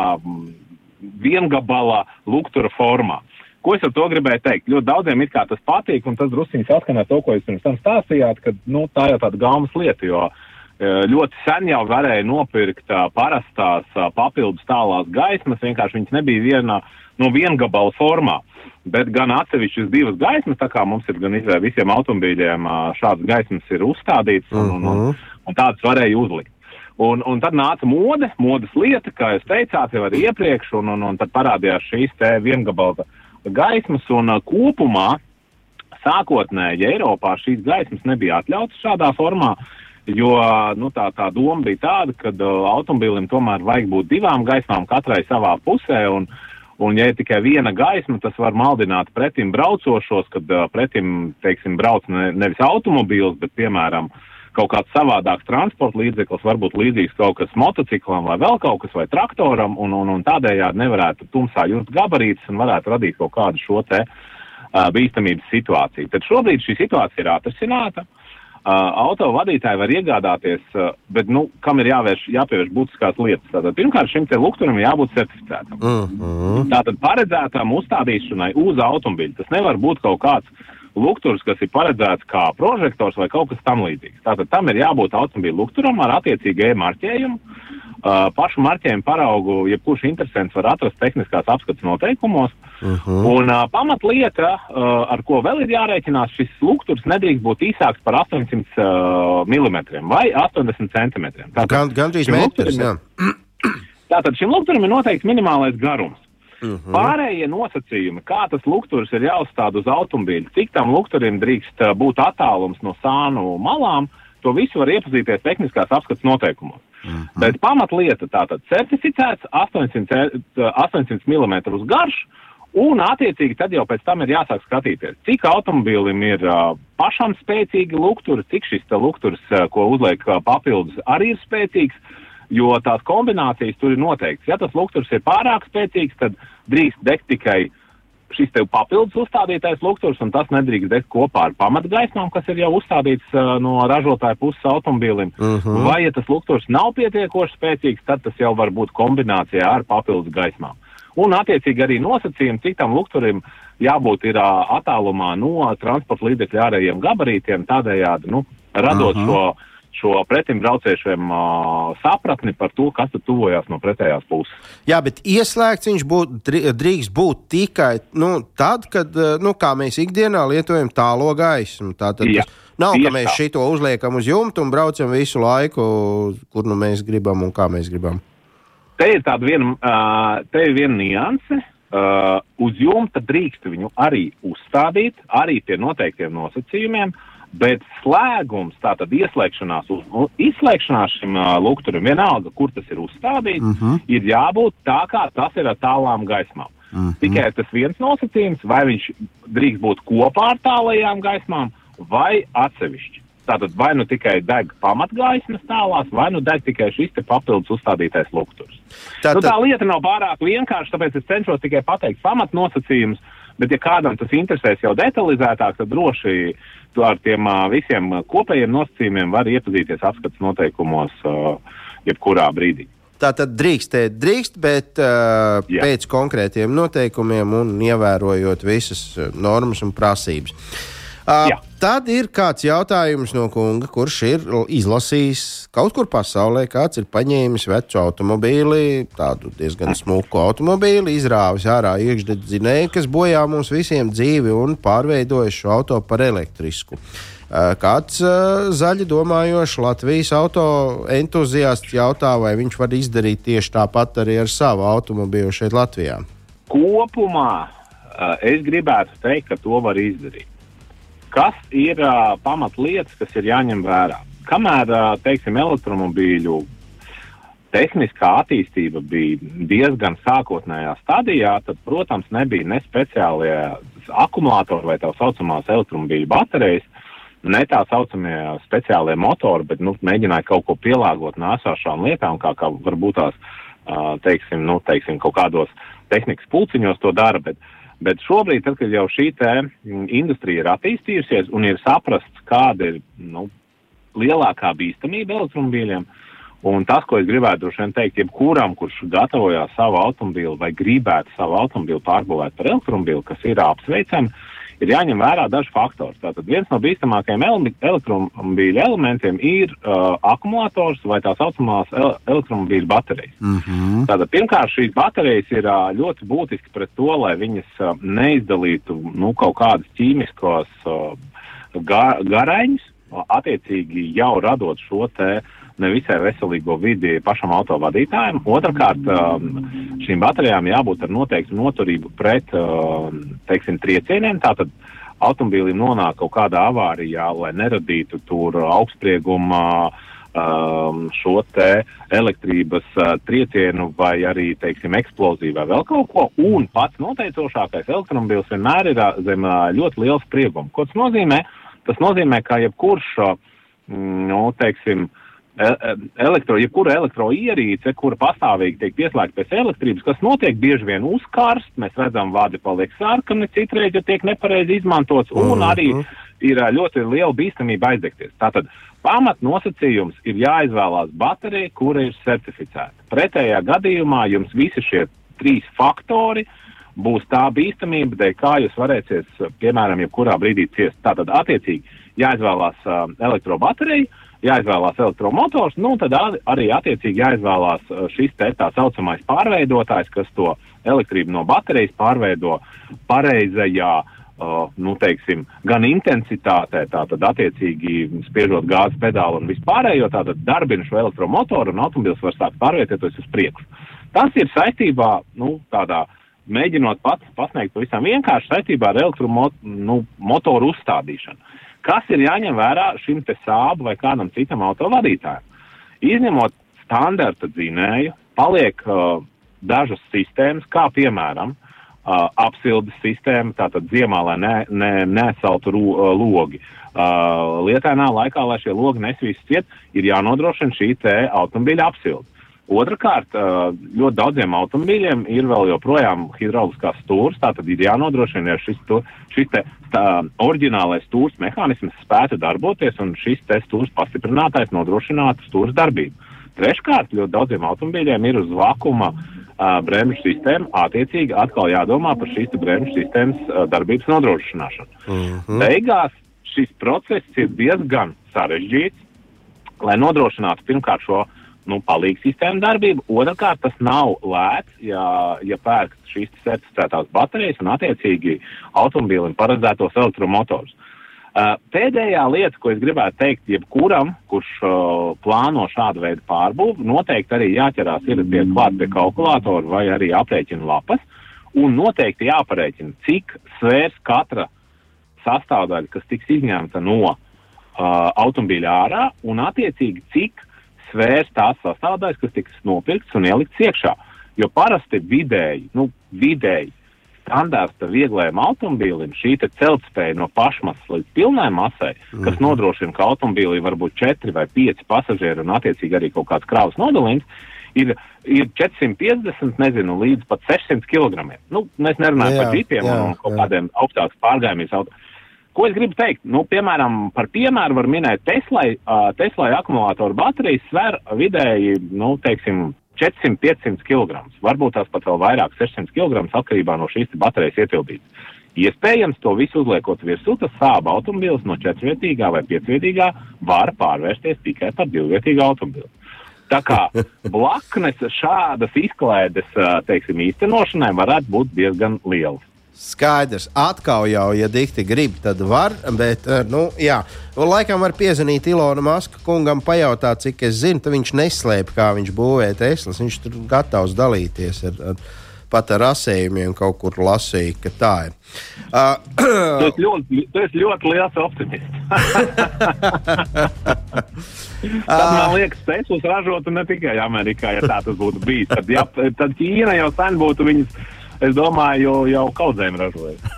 [SPEAKER 5] viengabala luktura formā. Ko es ar to gribēju teikt? Ļoti daudziem it kā tas patīk, un tas druskuļi saskanē to, ko jūs pirms tam stāstījāt, ka nu, tā jau tāda gaumas lieta, jo ļoti sen jau varēja nopirkt parastās papildus tālās gaismas, vienkārši viņas nebija viena uh, nu, viengabala formā. Bet gan atsevišķas divas gaismas, tā kā mums ir gan izvēle visiem automobīļiem, šādas gaismas ir uzstādītas un, un, un, mhm. un tādas varēja uzlikt. Un, un tad nāca mode, modes lieta, kā jūs teicāt, jau arī iepriekš, un, un, un tad parādījās šīs te viengabala gaismas, un kopumā sākotnēji Eiropā šīs gaismas nebija atļautas šādā formā, jo nu, tā, tā doma bija tāda, ka uh, automobīlim tomēr vajag būt divām gaismām, katrai savā pusē, un, uh, Un, ja ir tikai viena gaisma, tas var maldināt pretim braucošos, kad pretim, teiksim, brauc ne, nevis automobīls, bet, piemēram, kaut kāds savādāks transporta līdzeklis, varbūt līdzīgs kaut kas motociklam vai vēl kaut kas vai traktoram, un, un, un tādējādi nevarētu tumsā just gabarītus un varētu radīt kaut kādu šo te uh, bīstamības situāciju. Tad šobrīd šī situācija ir atrisināta. Uh, auto vadītāji var iegādāties, uh, bet, nu, kam ir jāvērš, jāpievērš būtiskās lietas. Tātad, pirmkārt, šim te lukturam jābūt certificētam. Mm -hmm. Tātad paredzētām uzstādīšanai uz automobīļa. Tas nevar būt kaut kāds lukturs, kas ir paredzēts kā prožektors vai kaut kas tam līdzīgs. Tātad tam ir jābūt automobīļa lukturam ar attiecīgu e-marķējumu. Uh, pašu marķējumu paraugu, jebkurš interesants var atrast tehniskās apskates noteikumos. Uh mhm. -huh. Un uh, pamatlieta, uh, ar ko vēl ir jārēķinās, šis lukturs nedrīkst būt īsāks par 800 uh, mm vai 80 cm.
[SPEAKER 4] Gan, gandrīz metrs, jā.
[SPEAKER 5] Tātad šim lukturam ir noteikts minimālais garums. Uh mhm. -huh. Pārējie nosacījumi, kā tas lukturs ir jāuzstāda uz automobīļa, cik tam lukturim drīkst būt attālums no sānu malām, to visu var iepazīties tehniskās apskates noteikumos. Mm -hmm. Bet pamatlieta tātad certificēts 800, 800 mm garš, un attiecīgi tad jau pēc tam ir jāsāk skatīties, cik automobīlim ir uh, pašam spēcīgi lukturi, cik šis lukturs, uh, ko uzliek uh, papildus, arī ir spēcīgs, jo tās kombinācijas tur ir noteikts. Ja tas lukturs ir pārāk spēcīgs, tad drīkst degt tikai uh, šis tev papildus uzstādītais lukturs, un tas nedrīkst degt kopā ar pamatgaismām, kas ir jau uzstādīts uh, no ražotāja puses automobīlim. Uh mhm. -huh. Vai, ja tas lukturs nav pietiekoši spēcīgs, tad tas jau var būt kombinācijā ar papildus gaismām. Un, attiecīgi, arī nosacījumi, cik tam lukturim jābūt ir uh, attālumā no transporta līdzekļa ārējiem gabarītiem, tādējādi, nu, radot uh mhm. -huh. šo šo pretim brauciešiem uh, sapratni par to, kas tuvojās no pretējās puses.
[SPEAKER 4] Jā, bet ieslēgts viņš būt, drīkst būt tikai nu, tad, kad nu, mēs ikdienā lietojam tālo gaismu. Tātad Jā. Nav, ka mēs šito uzliekam uz jumta un braucam visu laiku, kur nu mēs gribam un kā mēs gribam.
[SPEAKER 5] Te ir tāda viena, uh, te ir viena nianse. Uh, uz jumta drīkst viņu arī uzstādīt, arī pie noteiktiem nosacījumiem. Uh, Bet slēgums, tātad ieslēgšanās, uz, nu, izslēgšanās šim uh, lukturim, vienalga, kur tas ir uzstādīts, uh -huh. ir jābūt tā, kā tas ir ar tālām gaismām. Uh -huh. Tikai tas viens nosacījums, vai viņš drīkst būt kopā ar tālajām gaismām vai atsevišķi. Tātad vai nu tikai deg pamatgaismas tālās, vai nu deg tikai šis papildus uzstādītais lukturs. Tā, nu, tā lieta nav pārāk vienkārša, tāpēc es cenšos tikai pateikt pamatnosacījumus. Bet, ja kādam tas interesēs jau detalizētāk, tad droši ar tiem visiem kopējiem nosacījumiem var iepazīties apskats noteikumos jebkurā brīdī.
[SPEAKER 4] Tā tad drīkstēt, drīkst, bet uh, Jā. pēc konkrētiem noteikumiem un ievērojot visas normas un prasības. Uh, tad ir kāds jautājums no kunga, kurš ir izlasījis kaut kur pasaulē, kāds ir paņēmis vecu automobīli, tādu diezgan smuku automobīli, izrāvis ārā iekšdedzinēju, kas bojā mums visiem dzīvi un pārveidojis šo auto par elektrisku. Kāds zaļi domājošs Latvijas auto entuziasts jautā, vai viņš var izdarīt tieši tāpat arī ar savu automobīlu šeit Latvijā?
[SPEAKER 5] Kopumā es gribētu teikt, ka to var izdarīt. Kas ir uh, pamatlietas, kas ir jāņem vērā? Kamēr, uh, teiksim, elektromobīļu tehniskā attīstība bija diezgan sākotnējā stadijā, tad, protams, nebija ne speciālie akumulātori vai tā saucamās elektromobīļu baterijas, ne tā saucamie speciālie motori, bet nu, mēģināja kaut ko pielāgot nāsāšām lietām, kā, kā varbūt tās, teiksim, nu, teiksim, kaut kādos tehnikas pulciņos to dara. Bet, uh, Bet šobrīd, tad, kad jau šī mm, industrija ir attīstījusies un ir saprasts, kāda ir nu, lielākā bīstamība elektromobīļiem, un tas, ko es gribētu droši vien teikt, jebkuram, kurš gatavojās savu automobīlu vai gribētu savu automobīlu pārbūvēt par elektromobīlu, kas ir apsveicami, ir jāņem vērā daži faktori. Tātad viens no bīstamākajiem ele elektromobīļa elementiem ir uh, akumulators vai tā saucamās ele elektromobīļa baterijas. Mm -hmm. Tātad pirmkārt šīs baterijas ir uh, ļoti būtiski pret to, lai viņas uh, neizdalītu nu, kaut kādas ķīmiskos uh, gar garaiņus, uh, attiecīgi jau radot šo te uh, nevisai veselīgo vidi pašam autovadītājam. Otrakārt, um, šīm baterijām jābūt ar noteiktu noturību pret, um, teiksim, triecieniem. Tātad automobīlim nonāk kaut kādā avārijā, lai neradītu tur augstsprieguma um, šo te elektrības uh, triecienu vai arī, teiksim, eksploziju vai vēl kaut ko. Un pats noteicošākais elektromobīls vienmēr ir uh, zem uh, ļoti liela sprieguma. Ko tas nozīmē? Tas nozīmē, ka jebkurš, nu, teiksim, uh, E, e, elektro, jebkura elektroierīce, kura pastāvīgi tiek pieslēgta pēc elektrības, kas notiek bieži vien uzkarst, mēs redzam, vādi paliek sarkani, citreiz, ja tiek nepareizi izmantots, un mhm. arī ir e, ļoti liela bīstamība aizdegties. Tātad pamat nosacījums ir jāizvēlās baterija, kura ir certificēta. Pretējā gadījumā jums visi šie trīs faktori būs tā bīstamība, dēļ kā jūs varēsiet, piemēram, jebkurā brīdī ciest. Tātad, attiecīgi, jāizvēlās uh, elektrobaterija, jāizvēlās elektromotors, nu tad arī attiecīgi jāizvēlās uh, šis te tā saucamais pārveidotājs, kas to elektrību no baterijas pārveido pareizajā, uh, nu teiksim, gan intensitātē, tātad attiecīgi spiežot gāzes pedāli un vispārējo, tātad darbina šo elektromotoru un automobils var sākt pārvietoties uz priekšu. Tas ir saistībā, nu, tādā mēģinot pats pasniegt pavisam vienkārši saistībā ar elektromotoru nu, uzstādīšanu. Kas ir jāņem vērā šim te sābu vai kādam citam autovadītājam? Izņemot standarta dzinēju, paliek uh, dažas sistēmas, kā piemēram uh, apsildes sistēma, tātad ziemā, lai ne, ne, nesaltu ru, uh, logi. Uh, lietainā laikā, lai šie logi nesvīst ciet, ir jānodrošina šī te automobīļa apsilde. Otrakārt, ļoti daudziem automobīļiem ir vēl joprojām hidrauliskās stūres, tātad ir jānodrošina, ja šis, tu, šis te, tā, oriģinālais stūres mehānisms spētu darboties un šis te stūres pastiprinātājs nodrošinātu stūres darbību. Treškārt, ļoti daudziem automobīļiem ir uz vakuma bremžu sistēma, attiecīgi atkal jādomā par šīs bremžu sistēmas darbības nodrošināšanu. Mm -hmm. Beigās šis process ir diezgan sarežģīts, lai nodrošinātu pirmkārt šo nu, palīgs sistēma darbība. Otrakārt, tas nav lēts, ja, ja pērk šīs certificētās baterijas un attiecīgi automobīlim paredzētos elektromotors. Uh, pēdējā lieta, ko es gribētu teikt, jebkuram, kurš uh, plāno šādu veidu pārbūvi, noteikti arī jāķerās ir pie klāt pie kalkulātora vai arī aprēķina lapas, un noteikti jāparēķina, cik svērs katra sastāvdaļa, kas tiks izņemta no uh, automobīļa ārā un attiecīgi cik svērs tās sastāvdaļas, kas tiks nopirktas un ieliktas iekšā. Jo parasti vidēji, nu, vidēji standarta vieglajam automobīlim šī celtspēja no pašmasas līdz pilnai masai, kas mm -hmm. nodrošina, ka automobīlī var būt 4 vai 5 pasažieri un attiecīgi arī kaut kāds kravas nodalījums, ir, ir 450, nezinu, līdz pat 600 kg. Nu, mēs nerunājam jā, par džipiem jā, un kaut jā. kādiem augstākiem pārgājumiem. Ko es gribu teikt? Nu, piemēram, par piemēru var minēt Teslai. Teslai akumulātoru baterijas sver vidēji, nu, teiksim, 400-500 kg. Varbūt tās pat vēl vairāk, 600 kg atkarībā no šīs baterijas ietilpības. Iespējams, to visu uzliekot virsū, tas sāba automobīls no četrvietīgā vai piecvietīgā var pārvērsties tikai par divvietīgu automobīlu. Tā kā blaknes šādas izklaides, teiksim, īstenošanai varētu būt diezgan lielas.
[SPEAKER 4] Skaidrs, atkal jau, ja dikti grib, tad var. Bet, eh, nu, jā, laikam var piezvanīt Ilona Maska kungam, pajautāt, cik es zinu, tad viņš neslēpj, kā viņš būvē Teslas. Viņš tur gatavs dalīties ar, ar pat ar asējumiem kaut kur lasīja, ka tā ir. Uh,
[SPEAKER 5] tu, esi ļoti, tu esi ļoti liels optimists. Tad man liekas, Teslas ražotu ne tikai Amerikā, ja tā tas būtu bijis. Tad, ja, tad Ķīna jau sen būtu viņas es domāju, jau, kaudzēm ražoja.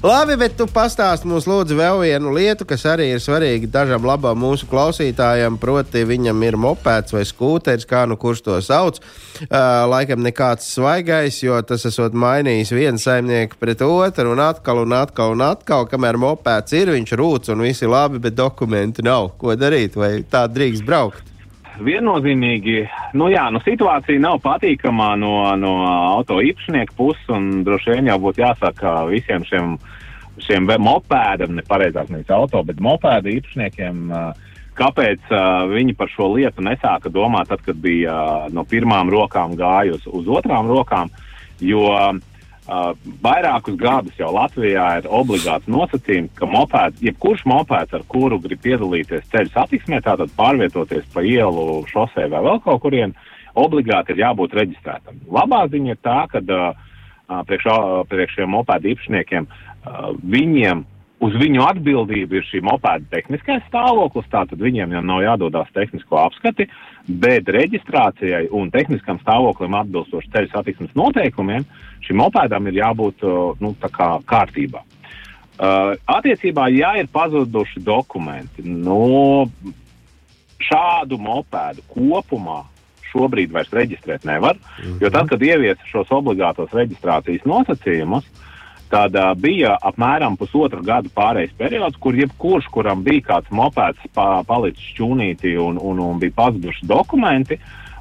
[SPEAKER 4] Labi, bet tu pastāsti mums lūdzu vēl vienu lietu, kas arī ir svarīga dažam labam mūsu klausītājam. Proti, viņam ir mopēds vai skūteris, kā nu kurš to sauc. Uh, laikam nekāds svaigais, jo tas esot mainījis vienu saimnieku pret otru un atkal un atkal un atkal. Kamēr mopēds ir, viņš rūc un viss ir labi, bet dokumenti nav. Ko darīt? Vai tā drīkst braukt?
[SPEAKER 5] Viennozīmīgi, nu jā, nu situācija nav patīkamā no, no auto īpašnieku puses, un droši vien jau būtu jāsaka visiem šiem, šiem mopēdam, nepareizāk nevis auto, bet mopēdu īpašniekiem, kāpēc viņi par šo lietu nesāka domāt tad, kad bija no pirmām rokām gājusi uz otrām rokām, jo uh, Uh, vairākus gadus jau Latvijā ir obligāts nosacījums, ka mopēds, jebkurš mopēds, ar kuru grib piedalīties ceļu satiksmē, tātad pārvietoties pa ielu, šosei vai vēl kaut kurien, obligāti ir jābūt reģistrētam. Labā ziņa ir tā, ka uh, priekš, uh, priekš šiem mopēdu īpašniekiem uh, viņiem uz viņu atbildību ir šī mopēda tehniskais stāvoklis, tātad viņiem jau nav jādodas tehnisko apskati, bet reģistrācijai un tehniskam stāvoklim atbilstoši ceļu satiksmes noteikumiem šim mopēdam ir jābūt nu, kā kārtībā. Uh, attiecībā, ja ir pazuduši dokumenti, no nu, šādu mopēdu kopumā šobrīd vairs reģistrēt nevar, jo tad, kad ieviesa šos obligātos reģistrācijas nosacījumus, uh, Tad uh, bija apmēram pusotra gada pārejas periods, kur jebkurš, kuram bija kāds mopēds pa, palicis čūnīti un, un, un bija pazuduši dokumenti,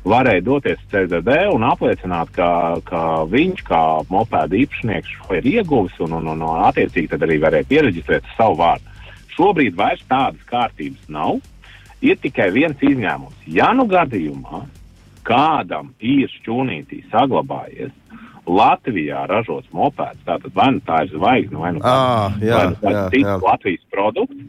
[SPEAKER 5] varēja doties CZD un apliecināt, ka, ka viņš kā mopēda īpašnieks šo ir ieguvis un, un, un, un attiecīgi tad arī varēja pieregistrēt savu vārdu. Šobrīd vairs tādas kārtības nav. Ir tikai viens izņēmums. Ja nu gadījumā kādam ir šķūnītī saglabājies Latvijā ražots mopēds, tātad vai nu tā ir zvaigzne, vai nu
[SPEAKER 4] ah, jā, vai nu
[SPEAKER 5] tāds cits Latvijas produkts,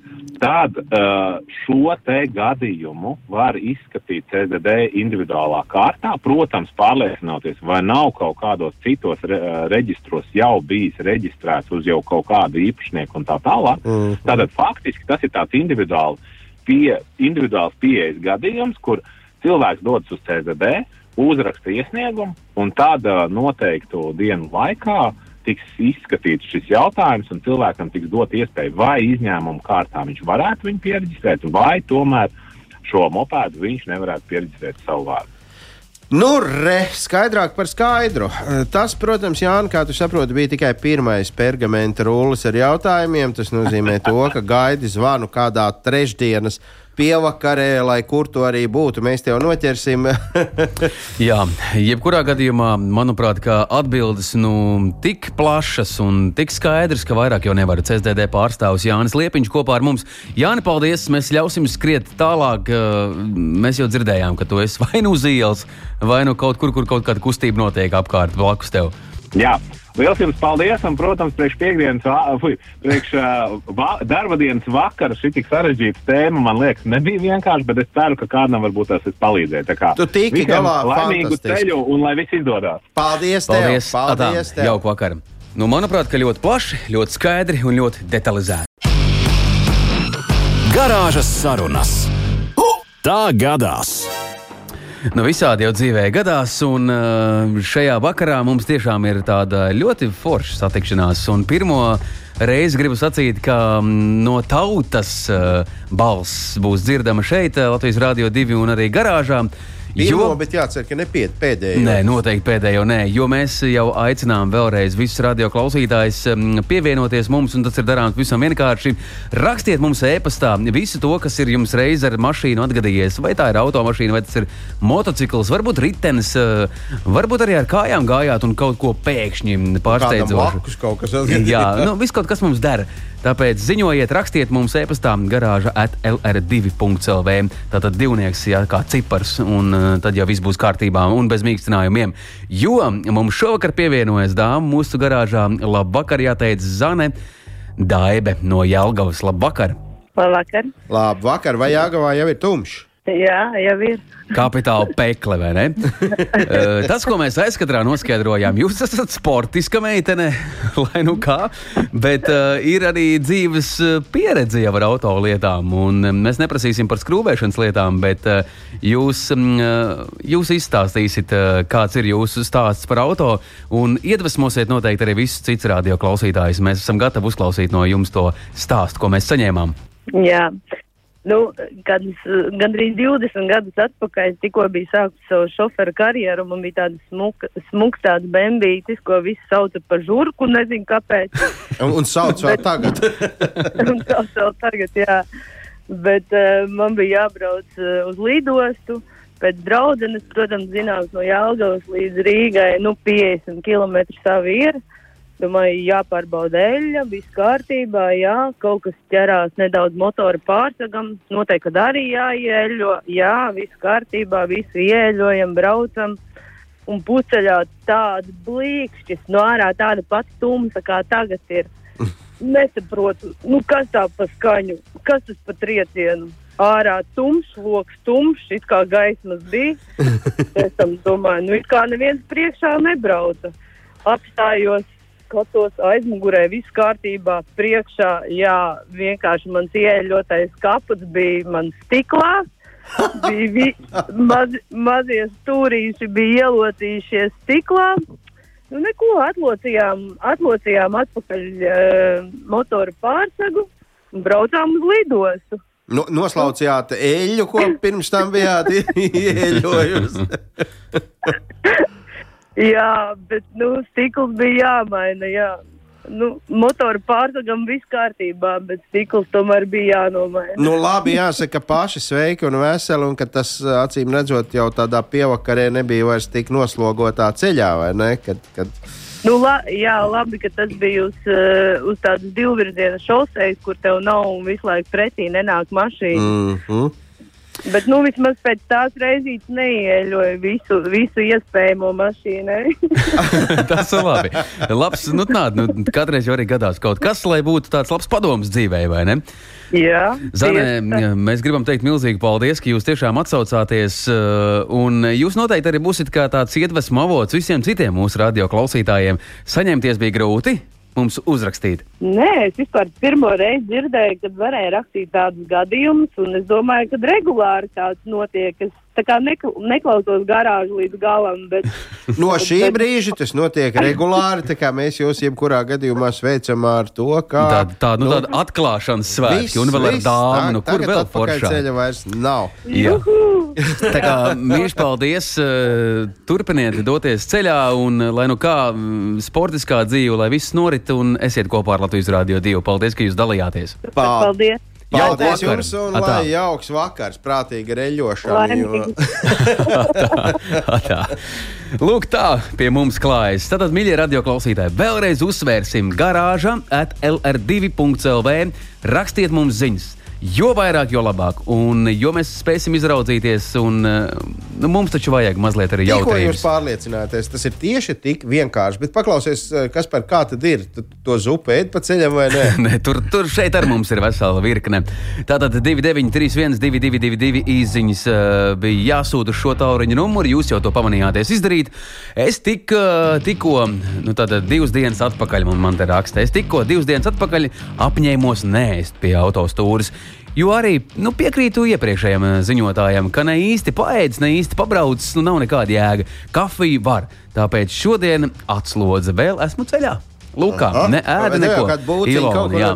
[SPEAKER 5] tad uh, šo te gadījumu var izskatīt CZD individuālā kārtā, protams, pārliecinoties, vai nav kaut kādos citos re, uh, reģistros jau bijis reģistrēts uz jau kaut kādu īpašnieku un tā tālāk. Mm. Tātad faktiski tas ir tāds individuāls, pie, individuāls pieejas gadījums, kur cilvēks dodas uz CZD, uzraksta iesniegumu, un tāda noteiktu dienu laikā tiks izskatīts šis jautājums, un cilvēkam tiks dot iespēju vai izņēmumu kārtā viņš varētu viņu pieregistrēt, vai tomēr šo mopēdu viņš nevarētu pieregistrēt savu vārdu.
[SPEAKER 4] Nu, re, skaidrāk par skaidru. Tas, protams, Jānis, kā tu saproti, bija tikai pirmais pergamenta rullis ar jautājumiem. Tas nozīmē to, ka gaidi zvanu kādā trešdienas pievakarē, lai kur to arī būtu. Mēs tev noķersim.
[SPEAKER 1] Jā, jebkurā gadījumā, manuprāt, atbildes nu, tik plašas un tik skaidras, ka vairāk jau nevar CSDD pārstāvis Jānis Liepiņš kopā ar mums. Jāni, paldies! Mēs ļausim skriet tālāk. Mēs jau dzirdējām, ka tu esi vai nu uz ielas, vai nu kaut kur, kur kaut kāda kustība notiek apkārt blakus tev.
[SPEAKER 5] Jā. Liels jums paldies, un, protams, priekš fui, priekš uh, va, darba dienas vakara šī tik sarežģīta tēma, man liekas, nebija vienkārši, bet es ceru, ka kādam varbūt tas palīdzēs.
[SPEAKER 4] Tu tiki galā
[SPEAKER 5] laimīgu ceļu un lai viss izdodas.
[SPEAKER 4] Paldies, tev! Paldies, paldies
[SPEAKER 1] tev! Jauku vakaru! Nu, manuprāt, ka ļoti plaši, ļoti skaidri un ļoti detalizēti.
[SPEAKER 3] Garāžas sarunas. Tā gadās!
[SPEAKER 1] Nu, visādi jau dzīvē gadās, un uh, šajā vakarā mums tiešām ir tāda ļoti forša satikšanās. Un pirmo reizi gribu sacīt, ka mm, no tautas uh, balss būs dzirdama šeit, uh, Latvijas Rādio 2 un arī garāžā.
[SPEAKER 4] Pirmo, jo, bet jācer, ka nepiet pēdējo.
[SPEAKER 1] Nē, noteikti pēdējo nē, jo mēs jau aicinām vēlreiz visus radioklausītājus um, pievienoties mums, un tas ir darāms visam vienkārši. Rakstiet mums e-pastā visu to, kas ir jums reiz ar mašīnu atgadījies. Vai tā ir automašīna, vai tas ir motocikls, varbūt ritenis, uh, varbūt arī ar kājām gājāt un kaut ko pēkšņi
[SPEAKER 4] atgadījās.
[SPEAKER 1] Jā, nu, viss kaut kas mums dara. Tāpēc ziņojiet, rakstiet mums e-pastā garāža at lr2.lv. Tātad divnieks, jā, kā cipars, un uh, tad jau viss būs kārtībā un bez mīkstinājumiem. Jo mums šovakar pievienojas dāma mūsu garāžā. Labvakar, jāteic Zane Daibe no Jelgavas. Labvakar!
[SPEAKER 6] Labvakar!
[SPEAKER 4] Labvakar, vai Jāgavā jau ir tumšs?
[SPEAKER 6] Jā, jau ir.
[SPEAKER 1] Kapitāla pekle, vai ne? uh, tas, ko mēs aizkadrā noskaidrojām, jūs esat sportiska meitene, lai nu kā, bet uh, ir arī dzīves pieredze jau ar autolietām. Mēs neprasīsim par skrūvēšanas lietām, bet uh, jūs, uh, jūs izstāstīsiet, uh, kāds ir jūsu stāsts par auto un iedvesmosiet noteikti arī visus cits radio klausītājus. Mēs esam gatavi uzklausīt no jums to stāstu, ko mēs saņēmām.
[SPEAKER 6] Jā, Nu, kādus, gandrīz 20 gadus atpakaļ tikko bija sākusi savu šoferu karjeru. Man bija tāda smuka, smuks tāds bambītis, ko visi sauca par žurku, nezinu kāpēc.
[SPEAKER 4] un, un sauc vēl tagad.
[SPEAKER 6] un sauc vēl tagad, jā. Bet uh, man bija jābrauc uh, uz lidostu. Pēc draudzenes, protams, zināms, no Jālgavas līdz Rīgai, nu, 50 km savi ir. Uh, Domāju, jāpārbauda eļļa, viss kārtībā, jā, kaut kas ķerās nedaudz motora pārsagam, noteikti, arī jāieļo, jā, viss kārtībā, visu ieļojam, braucam. Un puceļā tāda blīkšķis, no ārā tāda pati tumsa, kā tagad ir. Nesaprotu, nu kas tā pa skaņu, kas tas pa triecienu. Ārā tumšs, loks tumšs, it kā gaismas bija. Es tam domāju, nu it kā neviens priekšā nebrauca. Apstājos skatos aizmugurē, viss kārtībā, priekšā, jā, vienkārši mans ieeļotais kaputs bija man stiklā. bija vi, maz, mazie stūrīši bija ielotījušies stiklā. Nu, neko atlocījām, atlocījām atpakaļ uh, motoru pārsegu un braucām uz lidostu.
[SPEAKER 4] Nu, noslaucījāt eļļu, ko pirms tam bijāt ieeļojusi.
[SPEAKER 6] Jā, bet nu, stikls bija jāmaina. Jā. Nu, motora pārsakām viss kārtībā, bet stikls tomēr bija jānomaina.
[SPEAKER 4] Nu, labi, jāsaka, paši sveiki un veseli, un ka tas acīm redzot jau tādā pievakarē nebija vairs tik noslogotā ceļā, vai ne? Kad, kad...
[SPEAKER 6] Nu, la, jā, labi, ka tas bija uz, uh, uz tādas divvirziena šoseis, kur tev nav un visu laiku pretī nenāk mašīna.
[SPEAKER 4] Mm -hmm.
[SPEAKER 6] Bet, nu, vismaz pēc tās reizes neieļoju visu, visu iespējamo mašīnai.
[SPEAKER 1] tas ir labi. Labs, nu, tād, nu, katreiz jau arī gadās kaut kas, lai būtu tāds labs padoms dzīvē, vai ne?
[SPEAKER 6] Jā,
[SPEAKER 1] Zane, mēs gribam teikt milzīgi paldies, ka jūs tiešām atsaucāties. Uh, un jūs noteikti arī būsiet kā tāds iedvesmu avots visiem citiem mūsu radio klausītājiem. Saņemties bija grūti mums uzrakstīt?
[SPEAKER 6] Nē, es vispār pirmo reizi dzirdēju, kad varēja rakstīt tādus gadījumus, un es domāju, ka regulāri tāds notiek. Es tā kā nekl neklausos garāžu līdz galam. Bet,
[SPEAKER 4] no šī bet, brīža tas notiek regulāri. Mēs jūs jebkurā gadījumā sveicam ar to, ka
[SPEAKER 1] tā, tā, nu, nu, tāda atklāšanas svētki un vēl ar dāmu. Nu, kur vēl foršā?
[SPEAKER 4] ceļa vairs nav.
[SPEAKER 1] tā kā mīļš paldies. Eh, turpiniet doties ceļā un lai nu kā sportiskā dzīve, lai viss norit un esiet kopā ar Latvijas Rādio 2. Paldies, ka jūs dalījāties.
[SPEAKER 6] Paldies!
[SPEAKER 4] Paldies jums, un Atā. lai jauks vakars, prātīga reļošana. Jo...
[SPEAKER 1] tā. Lūk, tā pie mums klājas. Tātad, mīļie radioklausītāji, vēlreiz uzsvērsim garāža at lr2.lv. Rakstiet mums ziņas! Jo vairāk, jo labāk. Un jo mēs spēsim izraudzīties, un nu, mums taču vajag mazliet arī jautāt.
[SPEAKER 4] Ko jūs pārliecināties? Tas ir tieši tik vienkārši. Bet paklausies, kas par kā tad ir? Tu to zupu ēd pa ceļam vai nē?
[SPEAKER 1] nē tur, tur šeit ar mums ir vesela virkne. Tātad 2931, 222 īziņas bija jāsūta uz šo tauriņu numuru. Jūs jau to pamanījāties izdarīt. Es tik, uh, tikko, nu tātad divas dienas atpakaļ man, man te raksta, es tikko divas dienas atpakaļ apņēmos nēst pie autostūras Jo arī nu, piekrītu iepriekšējiem eh, ziņotājiem, ka ne īsti paēdis, ne īsti pabraucis, nu nav nekāda jēga. Kafiju var, tāpēc šodien atslodze vēl esmu ceļā.
[SPEAKER 4] Aha.
[SPEAKER 1] ne ēda neko. Ilona, jā.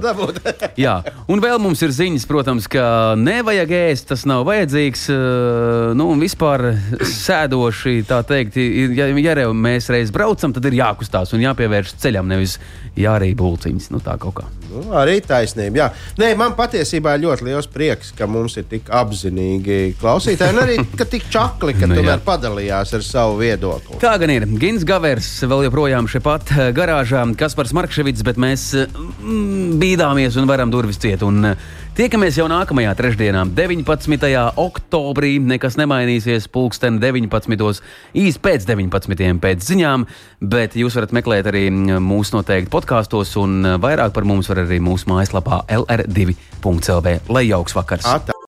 [SPEAKER 1] Jā, un vēl mums ir ziņas, protams, ka nevajag ēst, tas nav vajadzīgs. eh, Nu, un vispār sēdoši, tā teikt, ja, ja jau mēs reiz braucam, tad ir jākustās un jāpievērš ceļam, nevis jārīja būciņas. Nu, tā kaut kā.
[SPEAKER 4] Nu, arī taisnība. Jā. Nē, man patiesībā ļoti liels prieks, ka mums ir tik apzinīgi klausītāji, un arī ka tik čakli, ka
[SPEAKER 1] Nu, jā.
[SPEAKER 4] tomēr padalījās ar savu viedokli.
[SPEAKER 1] Tā gan ir. Gins Gavers vēl joprojām šeit pat garāžā, Kaspars Markevits, bet mēs eh, mm, bīdāmies un varam durvis ciet. Un, eh, Tiekamies jau nākamajā trešdienā, 19. oktobrī. Nekas nemainīsies. Pulksten 19. īsi pēc 19. pēc ziņām, bet jūs varat meklēt arī mm, mūsu noteikti podkāstos, un eh, vairāk par mums var arī mūsu mājaslapā LR2.CLV. Lai jauks vakars!
[SPEAKER 4] Ata.